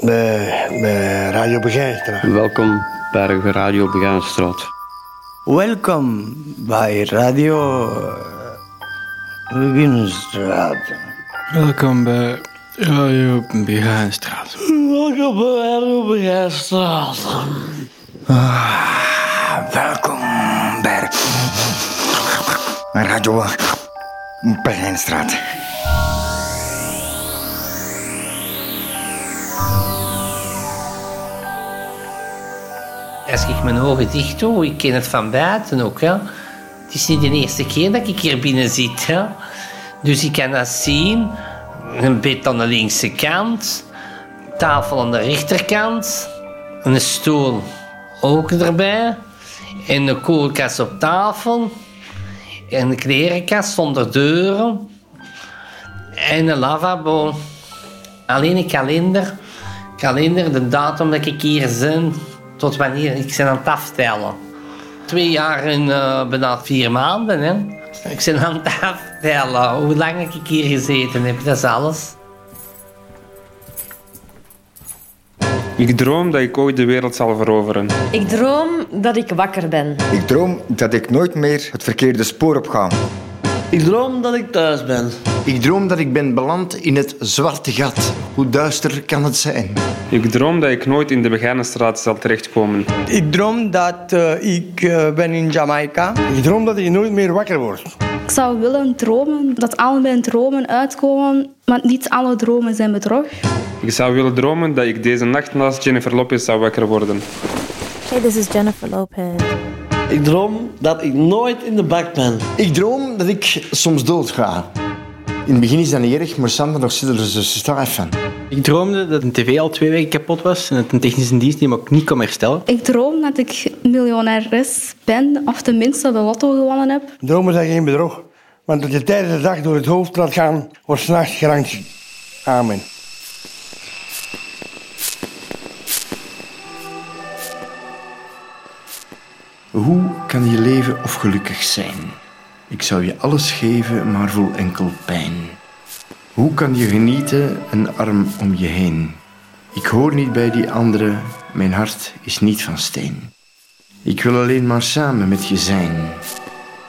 bij, bij Radio Begerenstraat. Welkom bij Radio Begaanstraat. Welkom bij Radio Beginstraat. Welkom bij Radio Begaanstraat. Welkom bij Radio Beginstraat. Welkom bij Radio Pijnstraat. Als ik mijn ogen dicht doe, ik ken het van buiten ook. Hè. Het is niet de eerste keer dat ik hier binnen zit. Dus ik kan dat zien. Een bed aan de linkse kant. Tafel aan de rechterkant. Een stoel ook erbij. En een koelkast op tafel. En een klerenkast zonder deuren. En een lavabo. Alleen een kalender. Kalender, de datum dat ik hier ben. Tot wanneer ik ben aan het aftellen. Twee jaar en eh, bijna vier maanden. Hè. Ik ben aan het aftellen. Hoe lang ik hier gezeten heb, dat is alles. Ik droom dat ik ooit de wereld zal veroveren. Ik droom dat ik wakker ben. Ik droom dat ik nooit meer het verkeerde spoor op ga. Ik droom dat ik thuis ben. Ik droom dat ik ben beland in het zwarte gat. Hoe duister kan het zijn? Ik droom dat ik nooit in de Begijnenstraat zal terechtkomen. Ik droom dat eh, ik eh, ben in Jamaica. Ik droom dat ik nooit meer wakker word. Ik zou willen dromen dat al mijn dromen uitkomen, want niet alle dromen zijn bedrog. Ik zou willen dromen dat ik deze nacht naast Jennifer Lopez zou wakker worden. Hey, this is Jennifer Lopez. Ik droom dat ik nooit in de bak ben. Ik droom dat ik soms doodga. In het begin is dat niet erg, maar Sander nog zit er zo stijf van. Ik droomde dat een tv al twee weken kapot was en dat een technische dienst die hem ook niet kon herstellen. Ik droom dat ik miljonaires ben, of tenminste de lotto gewonnen heb. Dromen zijn geen bedrog. Want dat je tijdens de dag door het hoofd laat gaan, wordt s'nachts gerankt. Amen. Hoe kan je leven of gelukkig zijn? Ik zou je alles geven, maar voel enkel pijn. Hoe kan je genieten, een arm om je heen? Ik hoor niet bij die anderen, mijn hart is niet van steen. Ik wil alleen maar samen met je zijn.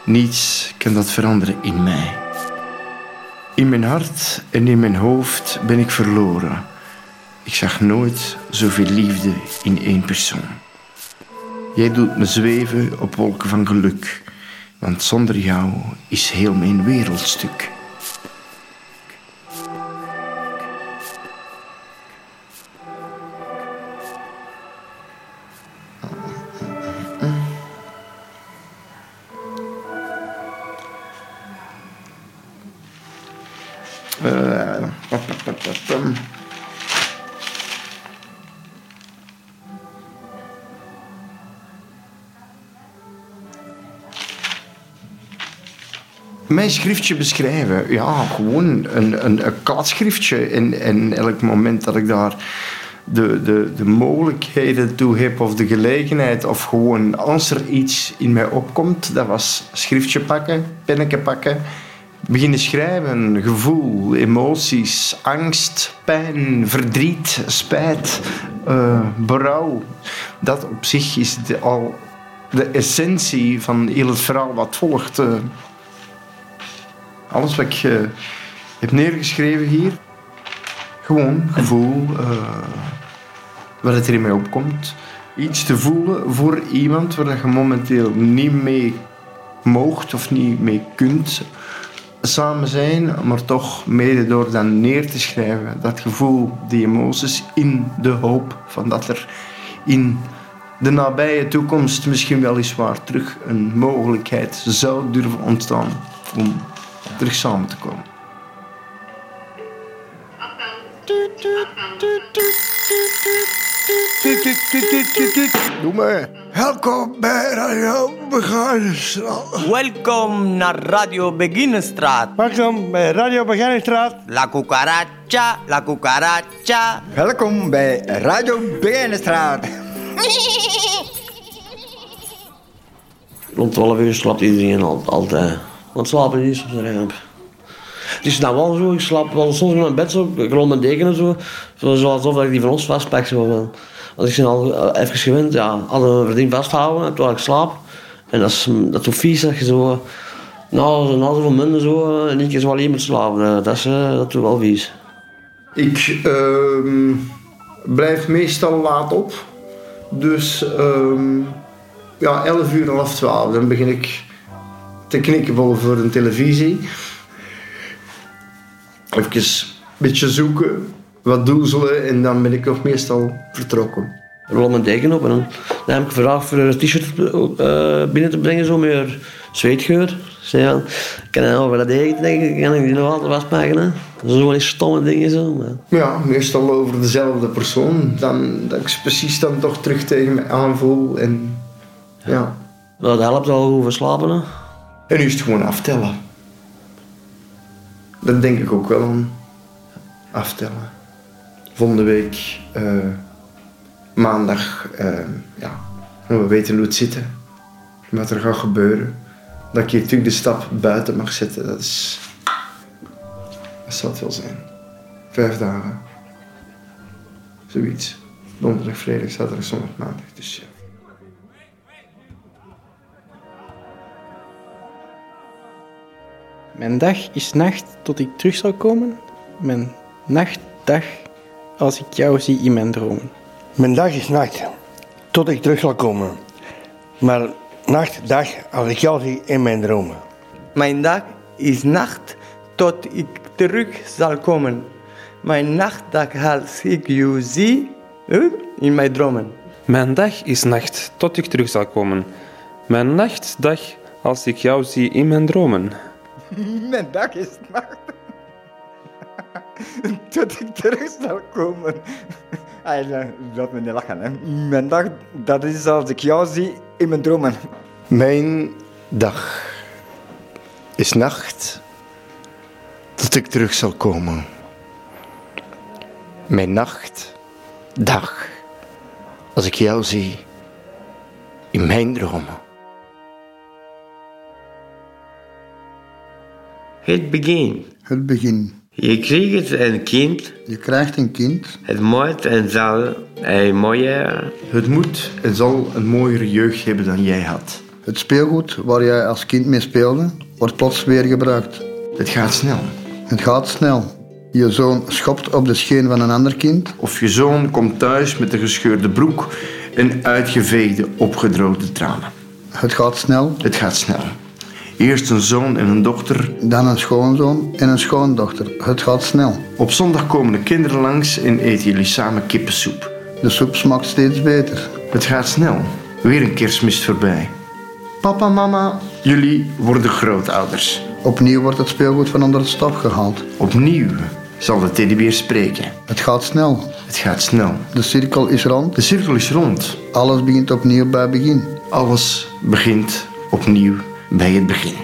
Niets kan dat veranderen in mij. In mijn hart en in mijn hoofd ben ik verloren. Ik zag nooit zoveel liefde in één persoon. Jij doet me zweven op wolken van geluk, want zonder jou is heel mijn wereldstuk. Uh, Mijn schriftje beschrijven. Ja, gewoon een, een, een kladschriftje. En, elk moment dat ik daar de, de, de mogelijkheden toe heb of de gelegenheid of gewoon als er iets in mij opkomt, dat was schriftje pakken, pennetje pakken, beginnen schrijven, gevoel, emoties, angst, pijn, verdriet, spijt, uh, berouw. Dat op zich is al de essentie van heel het verhaal wat volgt. Uh, alles wat ik uh, heb neergeschreven hier. Gewoon gevoel, uh, wat het er in mij opkomt. Iets te voelen voor iemand waar je momenteel niet mee moogt of niet mee kunt samen zijn, maar toch mede door dan neer te schrijven, dat gevoel, die emoties, in de hoop van dat er in de nabije toekomst misschien wel eens waar terug een mogelijkheid zou durven ontstaan om terug samen te komen. Doe maar. Welkom bij Radio Beginenstraat. Welkom naar Radio Beginenstraat. Welkom bij Radio Beginenstraat. La cucaracha, la cucaracha. Welkom bij Radio Begijnenstraat. Rond 12 uur slaapt iedereen al, altijd. Want slapen is op zijn ramp. Het is nou wel zo, ik slaap wel soms in mijn bed zo, ik rol mijn deken en zo. Alsof ik die van ons vastpak. Zo. Want ik ben al eh, even gewend, ja, alle mijn vriendin vasthouden terwijl ik slaap. En dat is, dat is vies dat je zo, nou, na zoveel minder zo, en ik zo alleen moet slapen. Eh, Dat is, eh, dat wel vies. Ik ehm, blijf meestal laat op. Dus ehm, ja, 11 uur, half 12. Dan begin ik te knikken voor de televisie. Even een beetje zoeken, wat doezelen en dan ben ik nog meestal vertrokken. Rol mijn deken op en dan, dan heb ik gevraagd voor een t-shirt eh, binnen te brengen, zo met zweetgeur. Ik zei, ja, ik kan over dat deken denken, kan ik die nog altijd. Hè? Dat zo van die stomme dingen zo. Maar. Ja, meestal over dezelfde persoon. Dan, dat ik ze precies dan toch terug tegen me aanvoel. En, ja. Nou, dat helpt al over slapen. Hè? En nu is het gewoon aftellen. Dat denk ik ook wel aan. Aftellen. Volgende week, eh, maandag, eh, ja, we weten hoe het zit. Wat er gaat gebeuren. Dat ik hier natuurlijk de stap buiten mag zetten, dat is... Dat zal het wel zijn. Vijf dagen. Zoiets. Donderdag, vrijdag, zaterdag, zondag, maandag. Dus ja. Mijn dag is nacht tot ik terug zal komen. Mijn nacht, dag, als ik jou zie in mijn dromen. Mijn dag is nacht, tot ik terug zal komen. Maar nacht, dag, als ik jou zie in mijn dromen. Mijn dag is nacht tot ik terug zal komen. Mijn nachtdag als ik jou zie in mijn dromen. Mijn dag is nacht tot ik terug zal komen. Mijn nachtdag als ik jou zie in mijn dromen. Mijn dag is nacht. Tot ik terug zal komen. Ay, laat me niet lachen. Hè. Mijn dag, dat is als ik jou zie in mijn dromen. Mijn dag is nacht tot ik terug zal komen. Mijn nacht, dag, als ik jou zie in mijn dromen. Het begin. Het begin. Je krijgt een kind. Je krijgt een kind. Het moet en zal een mooie... Het moet en zal een mooiere jeugd hebben dan jij had. Het speelgoed waar jij als kind mee speelde, wordt plots weer gebruikt. Het gaat snel. Het gaat snel. Je zoon schopt op de scheen van een ander kind. Of je zoon komt thuis met een gescheurde broek en uitgeveegde, opgedroogde tranen. Het gaat snel. Het gaat snel. Eerst een zoon en een dochter. Dan een schoonzoon en een schoondochter. Het gaat snel. Op zondag komen de kinderen langs en eten jullie samen kippensoep. De soep smaakt steeds beter. Het gaat snel. Weer een kerstmis voorbij. Papa, mama, jullie worden grootouders. Opnieuw wordt het speelgoed van onder het staf gehaald. Opnieuw zal de teddybeer spreken. Het gaat snel. Het gaat snel. De cirkel is rond. De cirkel is rond. Alles begint opnieuw bij begin. Alles begint opnieuw bij het begin.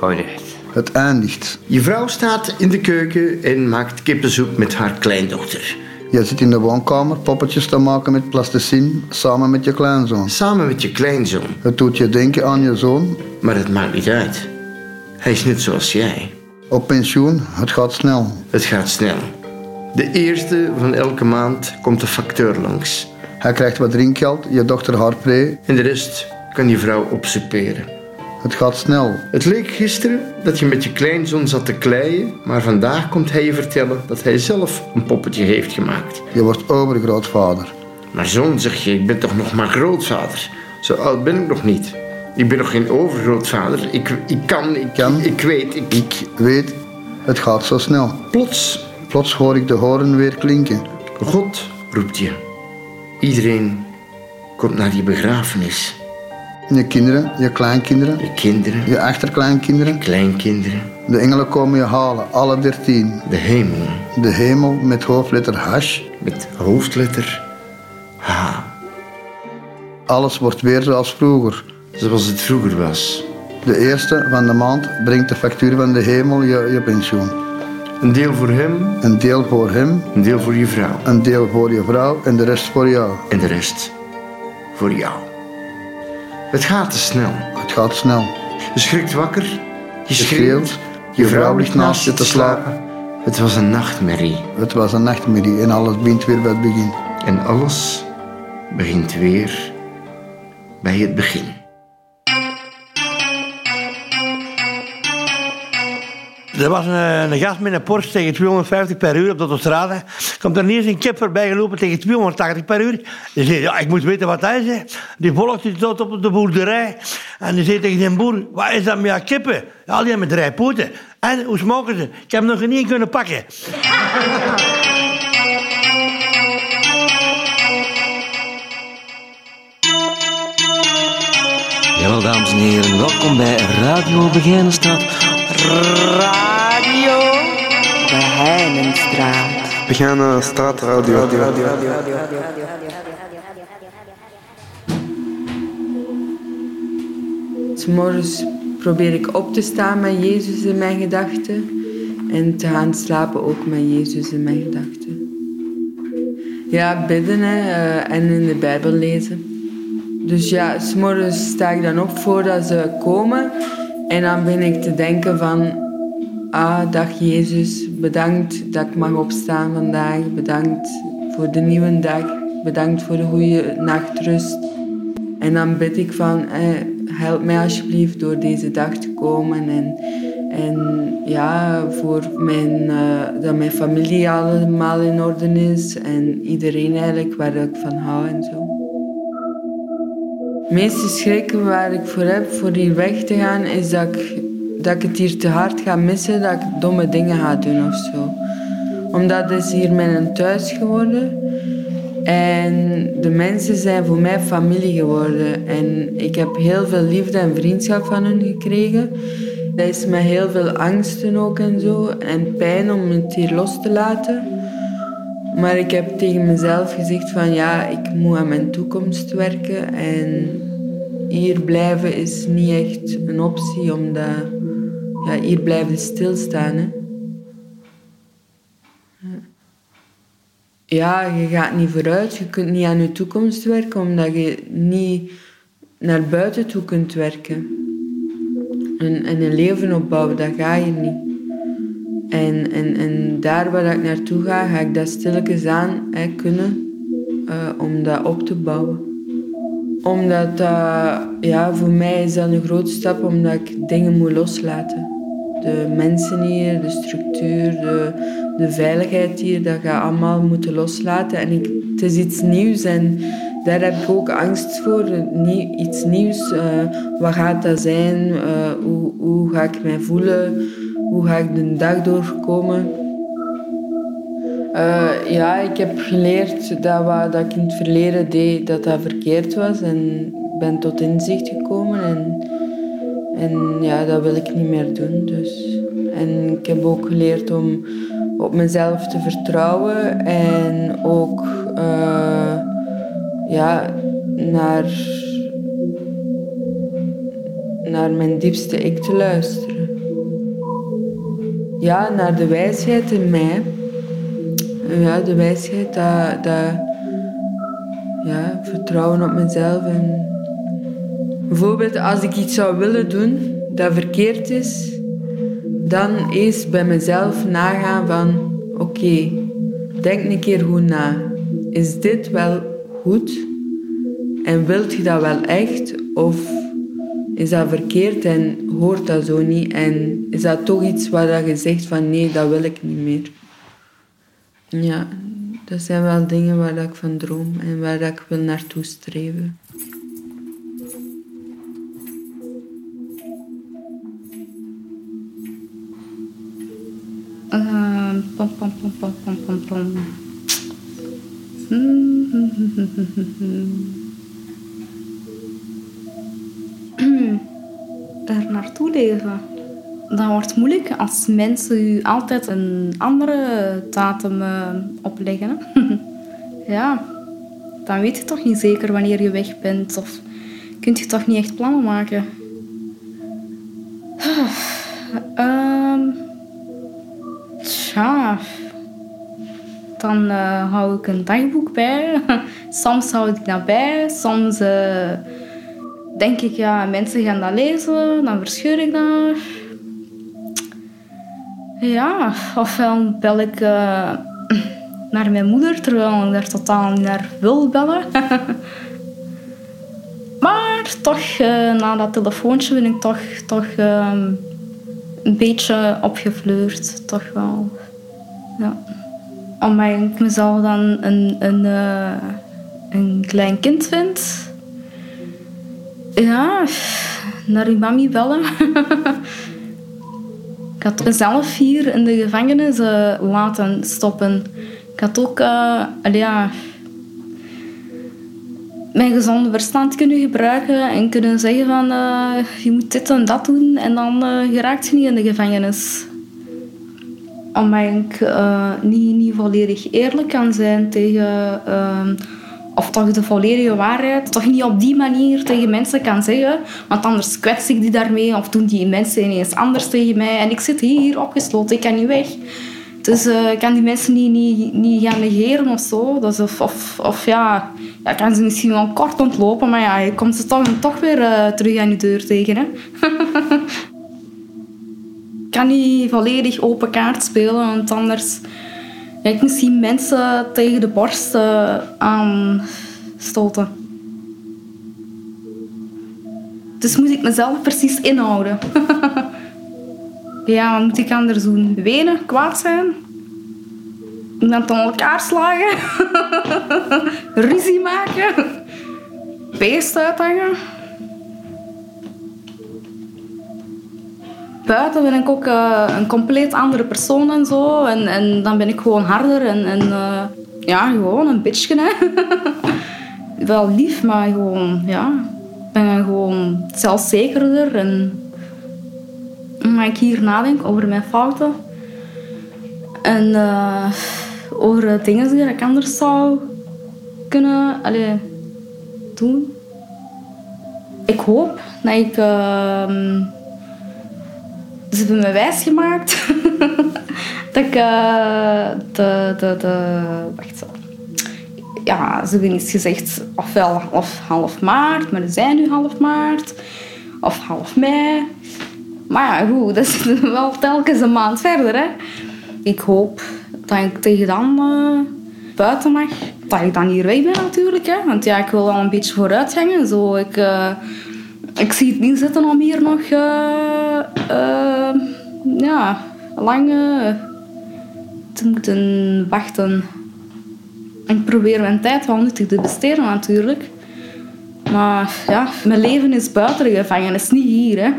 Echt. Het eindigt. Je vrouw staat in de keuken en maakt kippensoep met haar kleindochter. Je zit in de woonkamer poppetjes te maken met plasticine samen met je kleinzoon. Samen met je kleinzoon. Het doet je denken aan je zoon. Maar het maakt niet uit. Hij is net zoals jij. Op pensioen, het gaat snel. Het gaat snel. De eerste van elke maand komt de facteur langs. Hij krijgt wat drinkgeld, je dochter haar pre. En de rest kan je vrouw opsoeperen. Het gaat snel. Het leek gisteren dat je met je kleinzoon zat te kleien, maar vandaag komt hij je vertellen dat hij zelf een poppetje heeft gemaakt. Je wordt overgrootvader. Maar zoon, zeg je, ik ben toch nog maar grootvader? Zo oud ben ik nog niet. Ik ben nog geen overgrootvader. Ik, ik kan, ik, kan. ik weet, ik... Ik weet, het gaat zo snel. Plots, Plots hoor ik de horen weer klinken. God roept je. Iedereen komt naar die begrafenis. Je kinderen, je kleinkinderen. Je kinderen. Je achterkleinkinderen. Kleinkinderen. De engelen komen je halen, alle dertien. De hemel. De hemel met hoofdletter hash. Met hoofdletter H. Alles wordt weer zoals vroeger. Zoals het vroeger was. De eerste van de maand brengt de factuur van de hemel je, je pensioen. Een deel voor hem. Een deel voor hem. Een deel voor je vrouw. Een deel voor je vrouw en de rest voor jou. En de rest voor jou. Het gaat te snel. Het gaat snel. Je schrikt wakker. Je Je schreeuwt. Je vrouw ligt naast je te slapen. Het was een nachtmerrie. Het was een nachtmerrie en alles begint weer bij het begin. En alles begint weer bij het begin. Er was een, gast met een Porsche tegen 250 per uur op de autostrade. Komt er ineens een kip voorbij gelopen tegen 280 per uur. Die zei, ja, ik moet weten wat hij is. Die volgt die tot op de boerderij. En die zei tegen zijn boer, wat is dat met jouw kippen? Ja, die hebben drie poten. En, hoe smaken ze? Ik heb nog niet kunnen pakken. Dames en heren, welkom bij Radio Begijnenstraat. Radio Beheinenstraat. Begijnenstraat Radio. S'morgens probeer ik op te staan met Jezus in mijn gedachten. En te gaan slapen ook met Jezus in mijn gedachten. Ja, bidden hè, eh, en in de Bijbel lezen. Dus ja, s'morgens sta ik dan op voordat ze komen. En dan ben ik te denken van... Ah, dag Jezus, bedankt dat ik mag opstaan vandaag. Bedankt voor de nieuwe dag. Bedankt voor de goede nachtrust. En dan bid ik van... Eh, help mij alsjeblieft door deze dag te komen. En, en ja, voor mijn, eh, dat mijn familie allemaal in orde is. En iedereen eigenlijk waar ik van hou en zo. Meeste schrik waar ik voor heb voor hier weg te gaan, is dat ik, dat ik het hier te hard ga missen, dat ik domme dingen ga doen of zo. Omdat het hier mijn thuis geworden. En de mensen zijn voor mij familie geworden. En ik heb heel veel liefde en vriendschap van hen gekregen. Dat is met heel veel angsten ook en zo. En pijn om het hier los te laten. Maar ik heb tegen mezelf gezegd van ja, ik moet aan mijn toekomst werken. En hier blijven is niet echt een optie, omdat ja, hier blijven stilstaan. Hè. Ja, je gaat niet vooruit. Je kunt niet aan je toekomst werken, omdat je niet naar buiten toe kunt werken. En, en een leven opbouwen, dat ga je niet. En, en, en daar waar ik naartoe ga, ga ik dat stilletjes aan hè, kunnen eh, om dat op te bouwen. Omdat dat, ja, voor mij is dat een grote stap, omdat ik dingen moet loslaten. De mensen hier, de structuur, de, de veiligheid hier, dat ga allemaal moeten loslaten. En ik, het is iets nieuws en daar heb ik ook angst voor. Iets nieuws, eh, wat gaat dat zijn? Eh, hoe, hoe ga ik mij voelen? Hoe ga ik de dag doorkomen? Eh, ja, ik heb geleerd dat wat dat ik in het verleden deed, dat dat verkeerd was. En ben tot inzicht gekomen. En, en ja, dat wil ik niet meer doen. Dus. En ik heb ook geleerd om op mezelf te vertrouwen. En ook eh, ja, naar, naar mijn diepste ik te luisteren ja, naar de wijsheid in mij. Ja, de wijsheid, dat, dat ja, vertrouwen op mezelf. En bijvoorbeeld als ik iets zou willen doen dat verkeerd is, dan eerst bij mezelf nagaan van oké, denk een keer goed na. Is dit wel goed? En wilt je dat wel echt? Of is dat verkeerd en hoort dat zo niet? En is dat toch iets waar je zegt van nee, dat wil ik niet meer? Ja, dat zijn wel dingen waar ik van droom en waar ik wil naartoe streven. Uh, pom, pom, pom, pom, pom, pom, pom. leven. Dat wordt moeilijk als mensen u altijd een andere datum eh, opleggen. ja, dan weet je toch niet zeker wanneer je weg bent. Of kunt je toch niet echt plannen maken. Ehm tja, dan eh, hou ik een dagboek bij. soms hou ik dat bij, soms eh, denk ik, ja, mensen gaan dat lezen, dan verscheur ik dat. Ja, ofwel bel ik eh, naar mijn moeder, terwijl ik daar totaal niet naar wil bellen. maar toch, eh, na dat telefoontje ben ik toch, toch ehm, een beetje opgefleurd, toch wel. Ja. Omdat ik mezelf dan een, een, eh, een klein kind vind. Ja, naar uw mami bellen. ik had mezelf hier in de gevangenis eh, laten stoppen. Ik had ook, eh, ja, mijn gezonde verstand kunnen gebruiken en kunnen zeggen van eh, je moet dit en dat doen en dan geraakt je niet in de gevangenis. Omdat ik niet, niet volledig eerlijk kan zijn tegen, ehm, of toch de volledige waarheid, toch niet op die manier tegen mensen kan zeggen, want anders kwets ik die daarmee of doen die mensen ineens anders tegen mij en ik zit hier opgesloten, ik kan niet weg. Dus eh, ik kan die mensen niet, niet, niet gaan negeren of zo. Dus of, of, of ja, ja, kan ze misschien wel kort ontlopen, maar ja, je komt ze toch, toch weer eh, terug aan je deur tegen. Hè? ik kan niet volledig open kaart spelen, want anders ik misschien mensen tegen de borst eh, aanstoten. Dus moet ik mezelf precies inhouden. Ja, wat moet ik anders doen? Wenen, kwaad zijn? Iemand aan elkaar slagen? Ruzie maken? Beest uithangen? Buiten ben ik ook eh, een compleet andere persoon en zo. En, en dan ben ik gewoon harder en, en eh, ja, gewoon een bitchje. Hè. Wel lief, maar gewoon, ja. Ik ben gewoon zelfzekerder en maar ik hier nadenk over mijn fouten. En eh, over dingen die ik anders zou kunnen doen. Ik hoop dat ik... ze hebben me wijsgemaakt dat ik eh, de, de. Wacht zo. Ja, ze hebben iets gezegd, ofwel half, half maart, maar we zijn nu half maart. Of half mei. Maar ja, goed, dat is wel telkens een maand verder. Hè. Ik hoop dat ik tegen dan eh, buiten mag. Dat ik dan hier weg ben natuurlijk. Hè. Want ja, ik wil wel een beetje vooruitgangen. Zo, ik, eh, ik zie het niet zitten om hier nog ja, lang eh, te moeten wachten. Ik probeer mijn tijd wel nuttig te besteden natuurlijk. Maar ja, mijn leven is buiten de gevangenis, niet hier. Hè.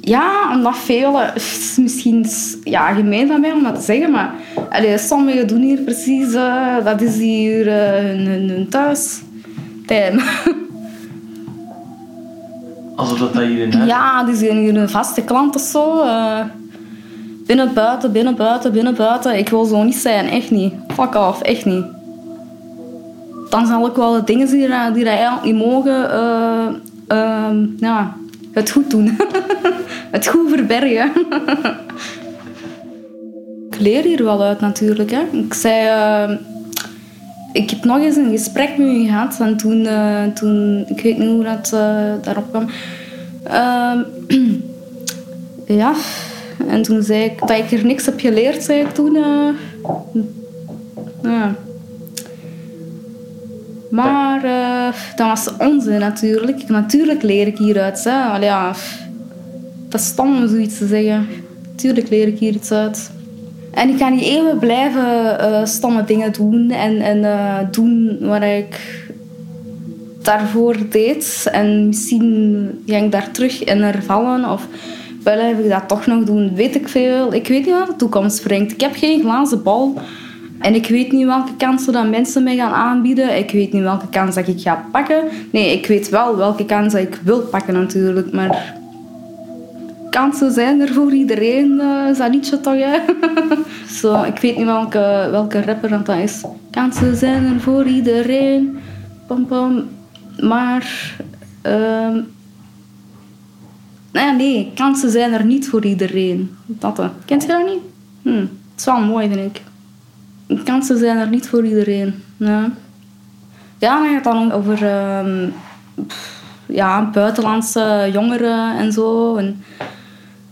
Ja, omdat velen... Misschien ja, gemeen van mij om dat te zeggen, maar... Allee, sommigen doen hier precies... eh, dat is hier eh, hun, hun, hun thuis. Tijn. Alsof dat, dat hier in huis... Ja, die zijn hier een vaste klant of zo. Binnen, buiten, binnen, buiten, binnen, buiten. Ik wil zo niet zijn, echt niet. Fuck off, echt niet. Dan zal ik wel de dingen die, die eigenlijk niet mogen... ehm, ja, het goed doen. het goed verbergen. ik leer hier wel uit natuurlijk. Hè. Ik zei... eh, ik heb nog eens een gesprek met u gehad. En toen, eh, toen ik weet niet hoe dat eh, daarop kwam. Ehm, ja, en toen zei ik dat ik er niks heb geleerd, zei ik toen. ja. Maar eh, dat was onzin natuurlijk. Natuurlijk leer ik hieruit. Hè. Ja, dat is stom om zoiets te zeggen. Tuurlijk leer ik hier iets uit. En ik kan niet eeuwig blijven eh, stomme dingen doen en, en doen wat ik daarvoor deed. En misschien ga ik daar terug in hervallen of blijf ik dat toch nog doen, weet ik veel. Ik weet niet wat de toekomst brengt. Ik heb geen glazen bal. En ik weet niet welke kansen dat mensen mij gaan aanbieden. Ik weet niet welke kans dat ik ga pakken. Nee, ik weet wel welke kans dat ik wil pakken natuurlijk. Maar kansen zijn er voor iedereen, eh, dat liedje toch, hè? Zo, ik weet niet welke, welke rapper dat is. Kansen zijn er voor iedereen, pam pam. Maar, ehm nee, nee, kansen zijn er niet voor iedereen. Dat, kent je dat niet? Hm, het is wel mooi, denk ik. Kansen zijn er niet voor iedereen. Ja, ja dan gaat het dan over ehm, ja, buitenlandse jongeren en zo. En,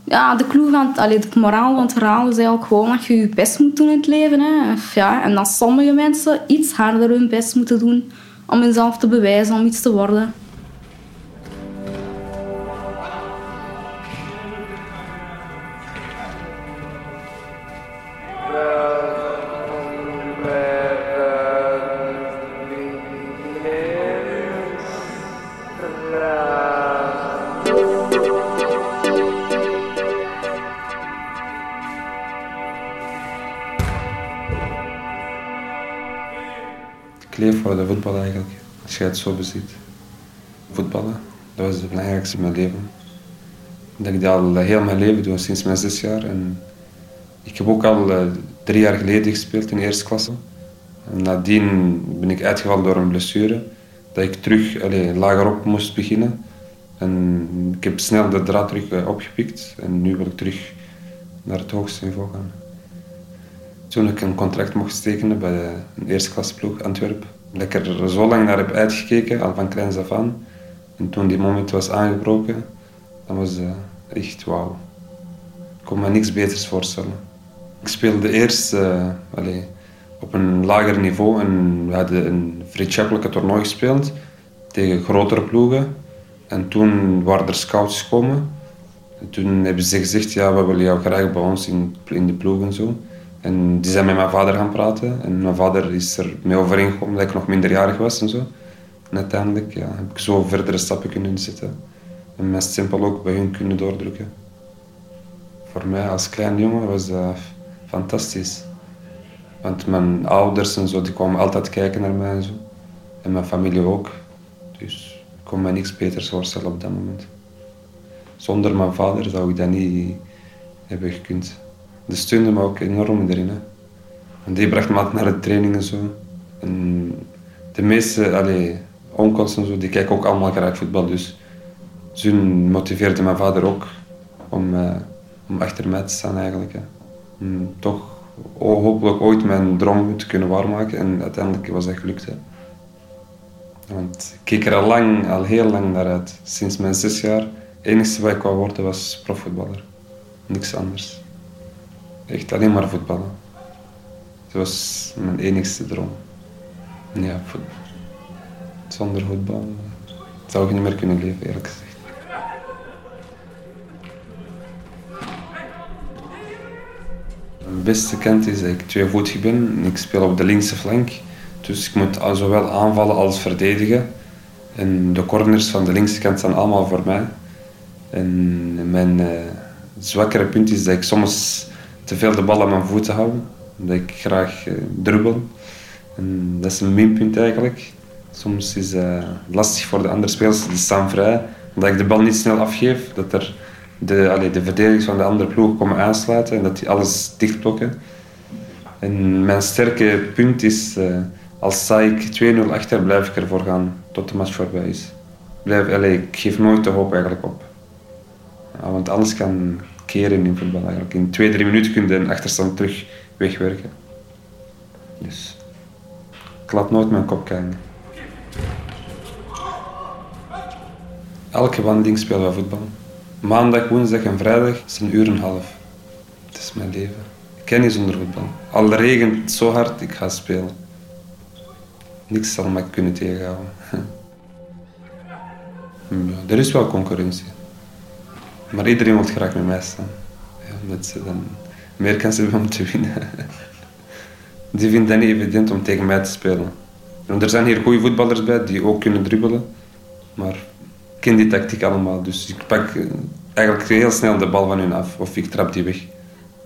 ja, de clue van allee, de moraal van het verhaal is eigenlijk gewoon dat je je best moet doen in het leven. Hè. Ja, en dat sommige mensen iets harder hun best moeten doen om hunzelf te bewijzen, om iets te worden. De voetbal eigenlijk, als je het zo beziet. Voetballen, dat was het belangrijkste in mijn leven. Dat ik dat al heel mijn leven doe, sinds mijn zes jaar. En ik heb ook al eh, drie jaar geleden gespeeld in de eerste klasse. En nadien ben ik uitgevallen door een blessure. Dat ik terug allee, lager op moest beginnen. En ik heb snel de draad terug eh, opgepikt. En nu wil ik terug naar het hoogste niveau gaan. Toen ik een contract mocht tekenen bij een eerste klasse ploeg Antwerpen. Dat ik er zo lang naar heb uitgekeken, al van kleins af aan. En toen die moment was aangebroken, dat was eh, echt wauw. Ik kon me niks beters voorstellen. Ik speelde eerst allee, op een lager niveau en we hadden een vriendschappelijke toernooi gespeeld tegen grotere ploegen. En toen waren er scouts gekomen. En toen hebben ze gezegd, ja, we willen jou graag bij ons in, in de ploeg en zo. En die zijn met mijn vader gaan praten. En mijn vader is er mee overeengekomen dat ik nog minderjarig was en zo. Uiteindelijk ja, heb ik zo verdere stappen kunnen zetten. En mijn stempel ook bij hun kunnen doordrukken. Voor mij als klein jongen was dat fantastisch. Want mijn ouders en zo, die kwamen altijd kijken naar mij en zo. En mijn familie ook. Dus ik kon me niks beters voorstellen op dat moment. Zonder mijn vader zou ik dat niet hebben gekund. Die steunde me ook enorm erin. Hè. En die bracht me altijd naar de training en zo. En de meeste allee, onkels en zo, die kijken ook allemaal graag voetbal. Dus motiveerde mijn vader ook om, eh, om achter mij te staan eigenlijk. Hè. Om toch ho- hopelijk ooit mijn droom te kunnen waarmaken. En uiteindelijk was dat gelukt. Hè. Want ik keek er al lang, al heel lang naar uit. Sinds mijn zes jaar. Het enige wat ik wou worden was profvoetballer. Niks anders. Echt alleen maar voetballen. Dat was mijn enigste droom. Ja. Zonder voetbal eh, zou ik niet meer kunnen leven, eerlijk gezegd. Mijn beste kant is dat ik tweevoetig ben. en Ik speel op de linkse flank. Dus ik moet zowel aanvallen als verdedigen. En de corners van de linkse kant zijn allemaal voor mij. En mijn eh, zwakkere punt is dat ik soms te veel de bal aan mijn voeten hou. Dat ik graag eh, dribbel. En dat is een minpunt eigenlijk. Soms is het lastig voor de andere spelers, die staan vrij. Omdat ik de bal niet snel afgeef, dat er de, allee, de verdedigers van de andere ploeg komen aansluiten en dat die alles dichtblokken. En mijn sterke punt is, eh, als ik 2-0 achter, blijf ik ervoor gaan tot de match voorbij is. Blijf, allee, ik geef nooit de hoop eigenlijk op. Want alles kan keren in voetbal eigenlijk. In twee, drie minuten kun je een achterstand terug wegwerken. Dus ik laat nooit mijn kop kijken. Elke wandeling spelen we voetbal. Maandag, woensdag en vrijdag is een uur en een half. Het is mijn leven. Ik ken niet zonder voetbal. Al regent het zo hard, ik ga spelen. Niks zal me kunnen tegenhouden. Er is wel concurrentie. Maar iedereen wil graag met mij staan. Ja, omdat ze dan meer kans hebben om te winnen. Die vinden het niet evident om tegen mij te spelen. Want er zijn hier goede voetballers bij die ook kunnen dribbelen. Maar ik ken die tactiek allemaal. Dus ik pak eh, eigenlijk heel snel de bal van hun af. Of ik trap die weg.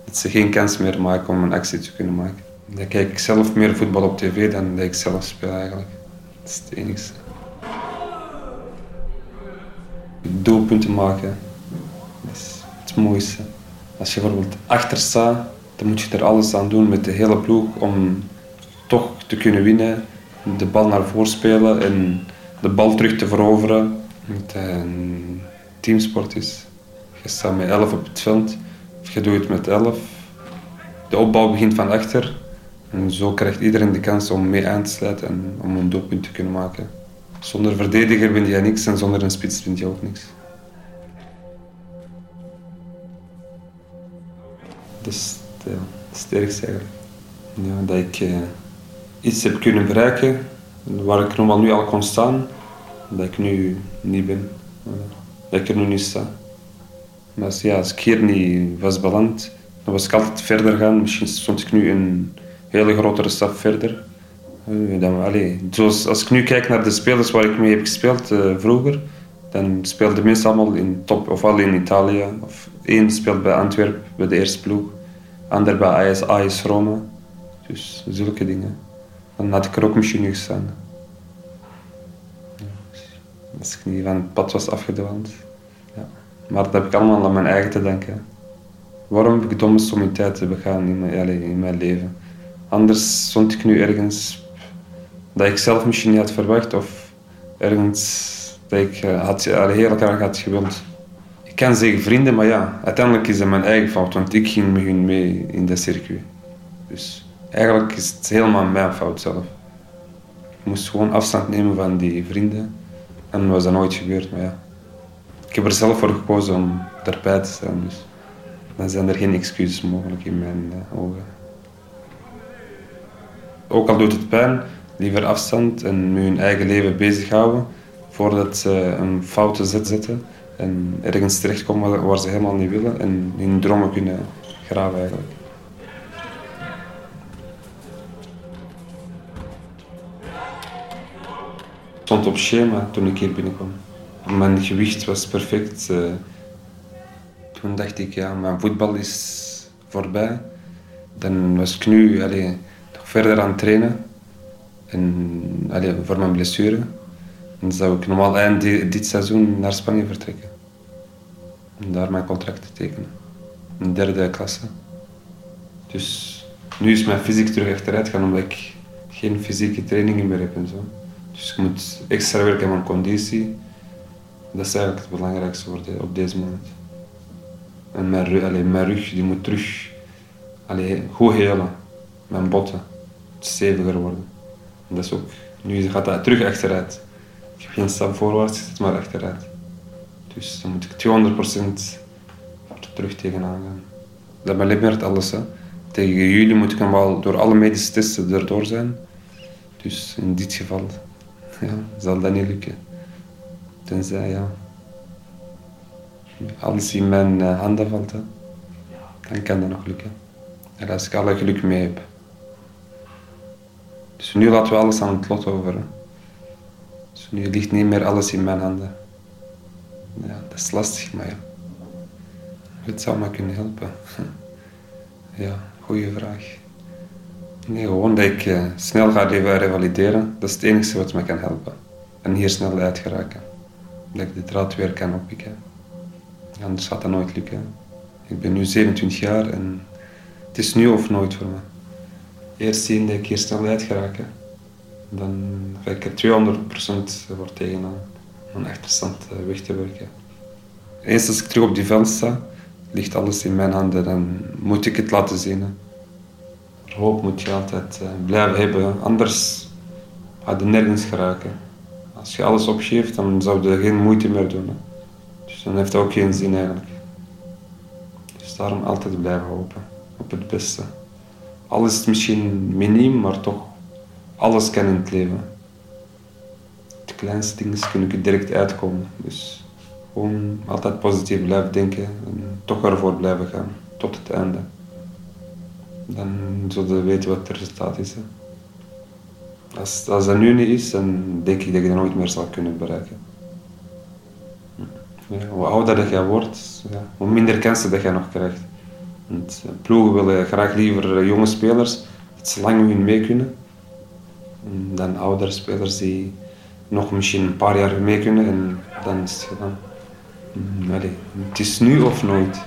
Dat ze geen kans meer maken om een actie te kunnen maken. Dan kijk ik zelf meer voetbal op tv dan dat ik zelf speel eigenlijk. Dat is het enigste. Doelpunten maken. Is het mooiste. Als je bijvoorbeeld achter staat, dan moet je er alles aan doen met de hele ploeg om toch te kunnen winnen. De bal naar voren spelen en de bal terug te veroveren. Het een teamsport is. Je staat met 11 op het veld, of je doet het met 11. De opbouw begint van achter. En zo krijgt iedereen de kans om mee aan te sluiten en om een doelpunt te kunnen maken. Zonder verdediger ben je niks en zonder een spits ben je ook niks. Dat is het, het sterkste eigenlijk. Ja, dat ik eh, iets heb kunnen bereiken waar ik normaal nu al kon staan, dat ik nu niet ben. Dat ik er nu niet sta. Maar als, ja, ik hier niet was beland, dan was ik altijd verder gaan. Misschien stond ik nu een hele grotere stap verder. Eh, Dan, zoals als ik nu kijk naar de spelers waar ik mee heb gespeeld eh, vroeger, dan speelden de meesten allemaal in top, of al in Italië. Of één speelt bij Antwerpen, bij de eerste ploeg. Ander bij AS, AS Roma. Dus zulke dingen. Dan had ik er ook misschien niet gestaan. Als ik niet van het pad was afgedwaald. Ja. Maar dat heb ik allemaal aan mijn eigen te danken. Waarom heb ik domme sommiteiten begaan in mijn, in mijn leven? Anders stond ik nu ergens dat ik zelf misschien niet had verwacht of ergens ik eh, had, allee, heel graag had gewild. Ik kan zeggen vrienden, maar ja, uiteindelijk is het mijn eigen fout, want ik ging met hun mee in dat circuit. Dus eigenlijk is het helemaal mijn fout zelf. Ik moest gewoon afstand nemen van die vrienden en was dat nooit gebeurd, maar ja. Ik heb er zelf voor gekozen om erbij te staan, dus dan zijn er geen excuses mogelijk in mijn eh, ogen. Ook al doet het pijn, liever afstand en met hun eigen leven bezighouden voordat ze een foute zet zetten en ergens terechtkomen waar- ze helemaal niet willen en hun dromen kunnen graven eigenlijk. Ik stond op schema toen ik hier binnenkwam. Mijn gewicht was perfect. eh, toen dacht ik, ja, mijn voetbal is voorbij. Dan was ik nu allee, nog verder aan het trainen. En, allee, voor mijn blessure. Dan zou ik normaal eind di- dit seizoen naar Spanje vertrekken. En daar mijn contract te tekenen. Een derde klasse. Dus nu is mijn fysiek terug achteruit gaan omdat ik geen fysieke trainingen meer heb en zo. Dus ik moet extra werken aan mijn conditie. Dat is eigenlijk het belangrijkste voor op deze moment. En mijn, ru- allee, mijn rug die moet terug allee, goed helen. Mijn botten. Steviger worden. En dat is ook, nu gaat dat terug achteruit. Ik geen stap voorwaarts gezet, maar achteruit. Dus dan moet ik 200% er terug tegenaan gaan. Dat belemmert alles. Hè. Tegen juli moet ik normaal door alle medische testen erdoor zijn. Dus in dit geval ja, zal dat niet lukken. Tenzij, ja, alles in mijn eh, handen valt, hè, dan kan dat nog lukken. En als ik alle geluk mee heb. Dus nu laten we alles aan het lot over. Nu ligt niet meer alles in mijn handen. Ja, dat is lastig, maar ja. Het zou me kunnen helpen. Ja, goede vraag. Nee, gewoon dat ik eh, snel ga re- revalideren. Dat is het enige wat me kan helpen. En hier snel uit geraken. Dat ik de draad weer kan oppikken. Anders gaat dat nooit lukken. Ik ben nu 27 jaar en het is nu of nooit voor me. Eerst zien dat ik hier snel uit geraken. Dan ga ik er 200% voor tegenaan. Om een achterstand eh, weg te werken. Eens als ik terug op die veld sta, ligt alles in mijn handen. Dan moet ik het laten zien. Hoop moet je altijd eh, blijven hebben, anders ga je nergens geraken. Als je alles opgeeft, dan zou je geen moeite meer doen. Dus dan heeft het ook geen zin eigenlijk. Dus daarom altijd blijven hopen op het beste. Al is misschien miniem, maar toch, alles kan in het leven. De kleinste dingen kunnen direct uitkomen. Dus gewoon altijd positief blijven denken en toch ervoor blijven gaan tot het einde. Dan zullen we weten wat het resultaat is. Als, als dat nu niet is, dan denk ik dat je dat nooit meer zal kunnen bereiken. Ja, hoe ouder dat jij wordt, hoe minder kansen dat jij nog krijgt. Want eh, ploegen willen graag liever eh, jonge spelers dat ze lang hun mee kunnen. Dan oudere spelers die nog misschien een paar jaar mee kunnen en dan is het gedaan. Mm, allee, het is nu of nooit.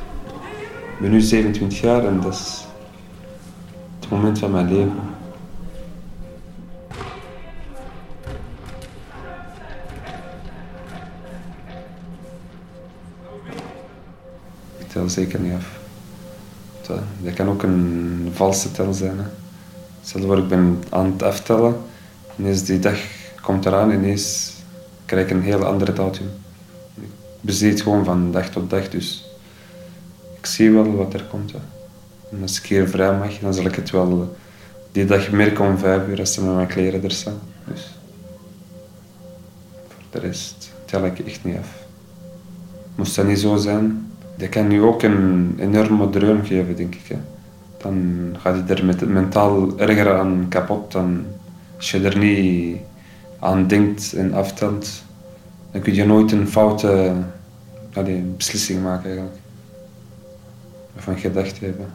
ben nu 27 jaar en dat is het moment van mijn leven. Ik tel zeker niet af. Dat, dat kan ook een valse tel zijn. Hè. Stel voor, ik ben aan het aftellen. Ineens die dag komt eraan, ineens krijg ik een heel andere datum. Ik bezie het gewoon van dag tot dag, dus ik zie wel wat er komt. En als ik hier vrij mag, dan zal ik het wel die dag merken om vijf uur als ze met mijn kleren er staan. Dus voor de rest tel ik echt niet af. Moest dat niet zo zijn, dat kan nu ook een enorme dreun geven, denk ik. Dan gaat je er met, mentaal erger aan kapot dan als je er niet aan denkt en aftelt. Dan kun je nooit een foute beslissing maken eigenlijk. Of een gedachte hebben.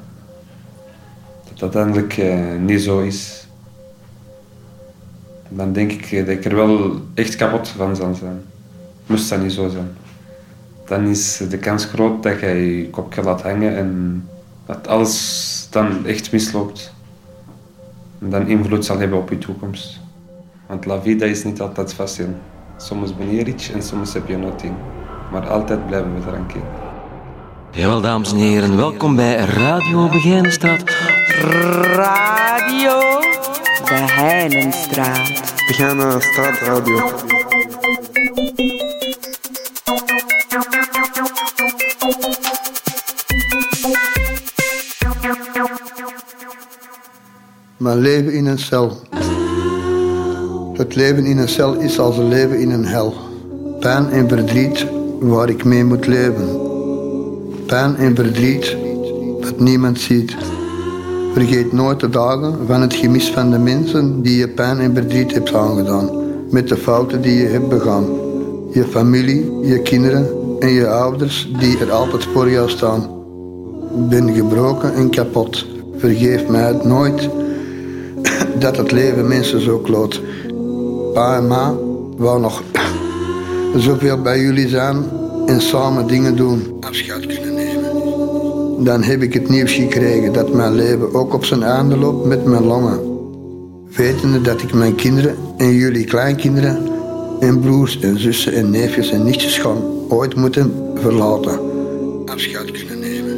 Dat dat uiteindelijk eh, niet zo is. Dan denk ik dat ik er wel echt kapot van zal zijn. Moest dat niet zo zijn. Dan is de kans groot dat je je kopje laat hangen en dat alles dan echt misloopt. En dan invloed zal hebben op je toekomst. Want la vida is niet altijd facile. Soms ben je rich en soms heb je nothing. Maar altijd blijven we tranquil. Jawel, dames en heren, welkom bij Radio Begijnenstraat. Radio de Heinenstraat. Begijnenstraat Radio. Mijn leven in een cel. Het leven in een cel is als een leven in een hel. Pijn en verdriet waar ik mee moet leven. Pijn en verdriet dat niemand ziet. Vergeet nooit de dagen van het gemis van de mensen die je pijn en verdriet hebt aangedaan. Met de fouten die je hebt begaan. Je familie, je kinderen en je ouders die er altijd voor jou staan. Ik ben gebroken en kapot. Vergeef mij het nooit dat het leven mensen zo kloot. Pa en ma wou nog zoveel bij jullie zijn en samen dingen doen. Afscheid kunnen nemen. Dan heb ik het nieuws gekregen dat mijn leven ook op zijn einde loopt met mijn longen. Wetende dat ik mijn kinderen en jullie kleinkinderen en broers en zussen en neefjes en nichtjes gaan ooit moeten verlaten. Afscheid kunnen nemen.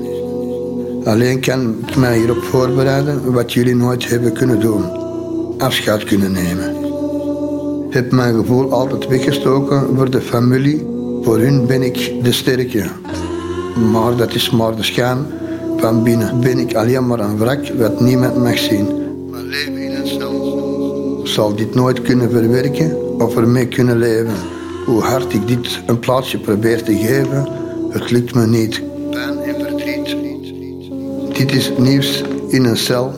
Alleen kan ik mij hierop voorbereiden wat jullie nooit hebben kunnen doen. Afscheid kunnen nemen. Ik heb mijn gevoel altijd weggestoken voor de familie. Voor hun ben ik de sterke. Maar dat is maar de schijn. Van binnen ben ik alleen maar een wrak wat niemand mag zien. Mijn leven in een cel. Zal dit nooit kunnen verwerken of ermee kunnen leven. Hoe hard ik dit een plaatsje probeer te geven, het lukt me niet. Pijn en verdriet. Dit is nieuws in een cel.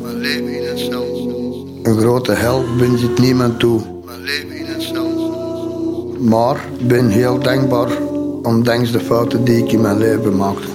Een grote hel wens ik niemand toe. Mijn leven in cel. Maar ik ben heel dankbaar ondanks de fouten die ik in mijn leven maakte.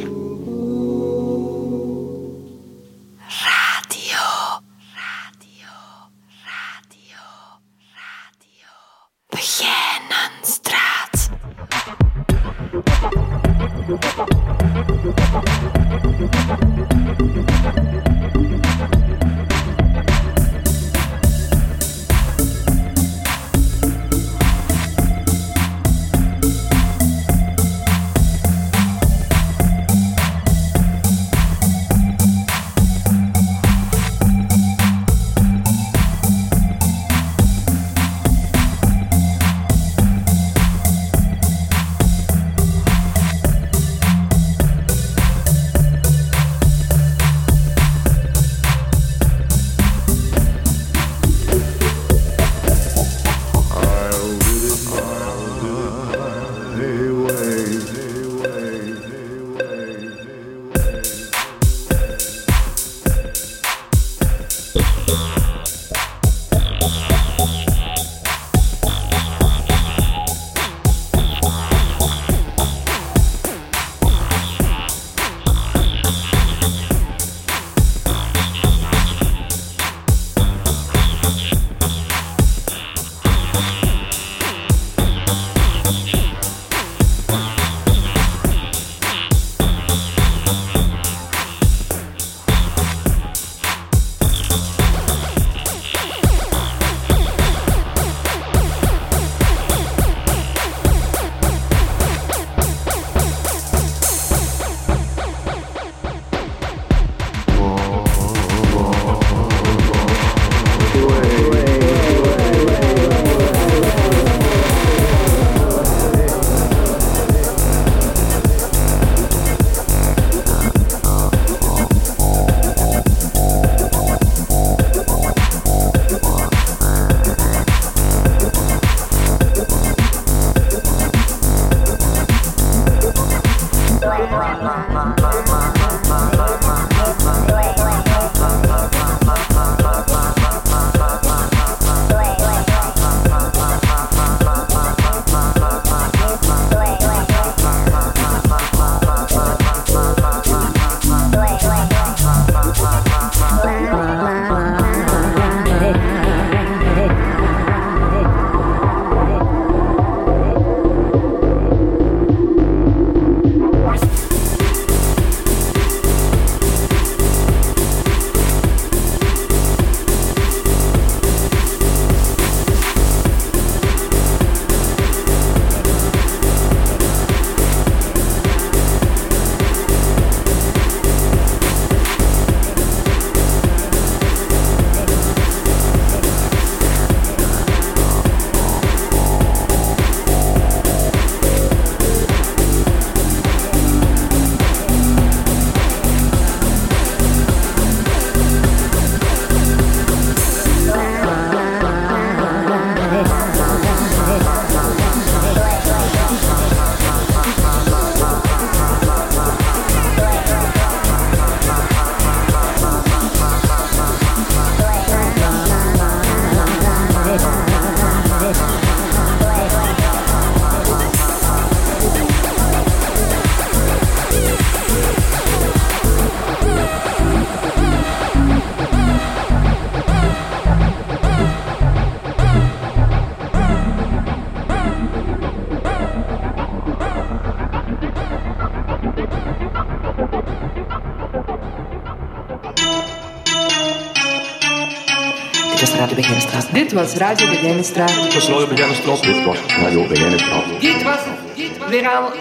Was Radio Begijnenstraat. Dit was Radio Begijnenstraat. Dit was Radio Begijnenstraat. Dit was het. Weer al.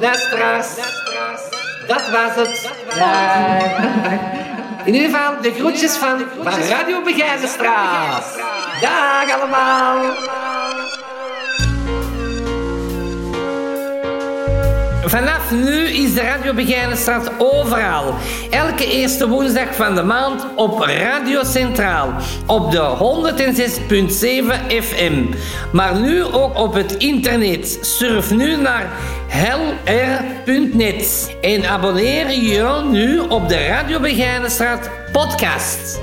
Luisteraars. Dat was het. Ja. In ieder geval de groetjes van, van Radio Begijnenstraat. Dag allemaal. Vanaf nu is de Radio Begijnenstraat overal. Elke eerste woensdag van de maand op Radio Centraal. Op de 106.7 FM. Maar nu ook op het internet. Surf nu naar helr.net. En abonneer je nu op de Radio Begijnenstraat podcast.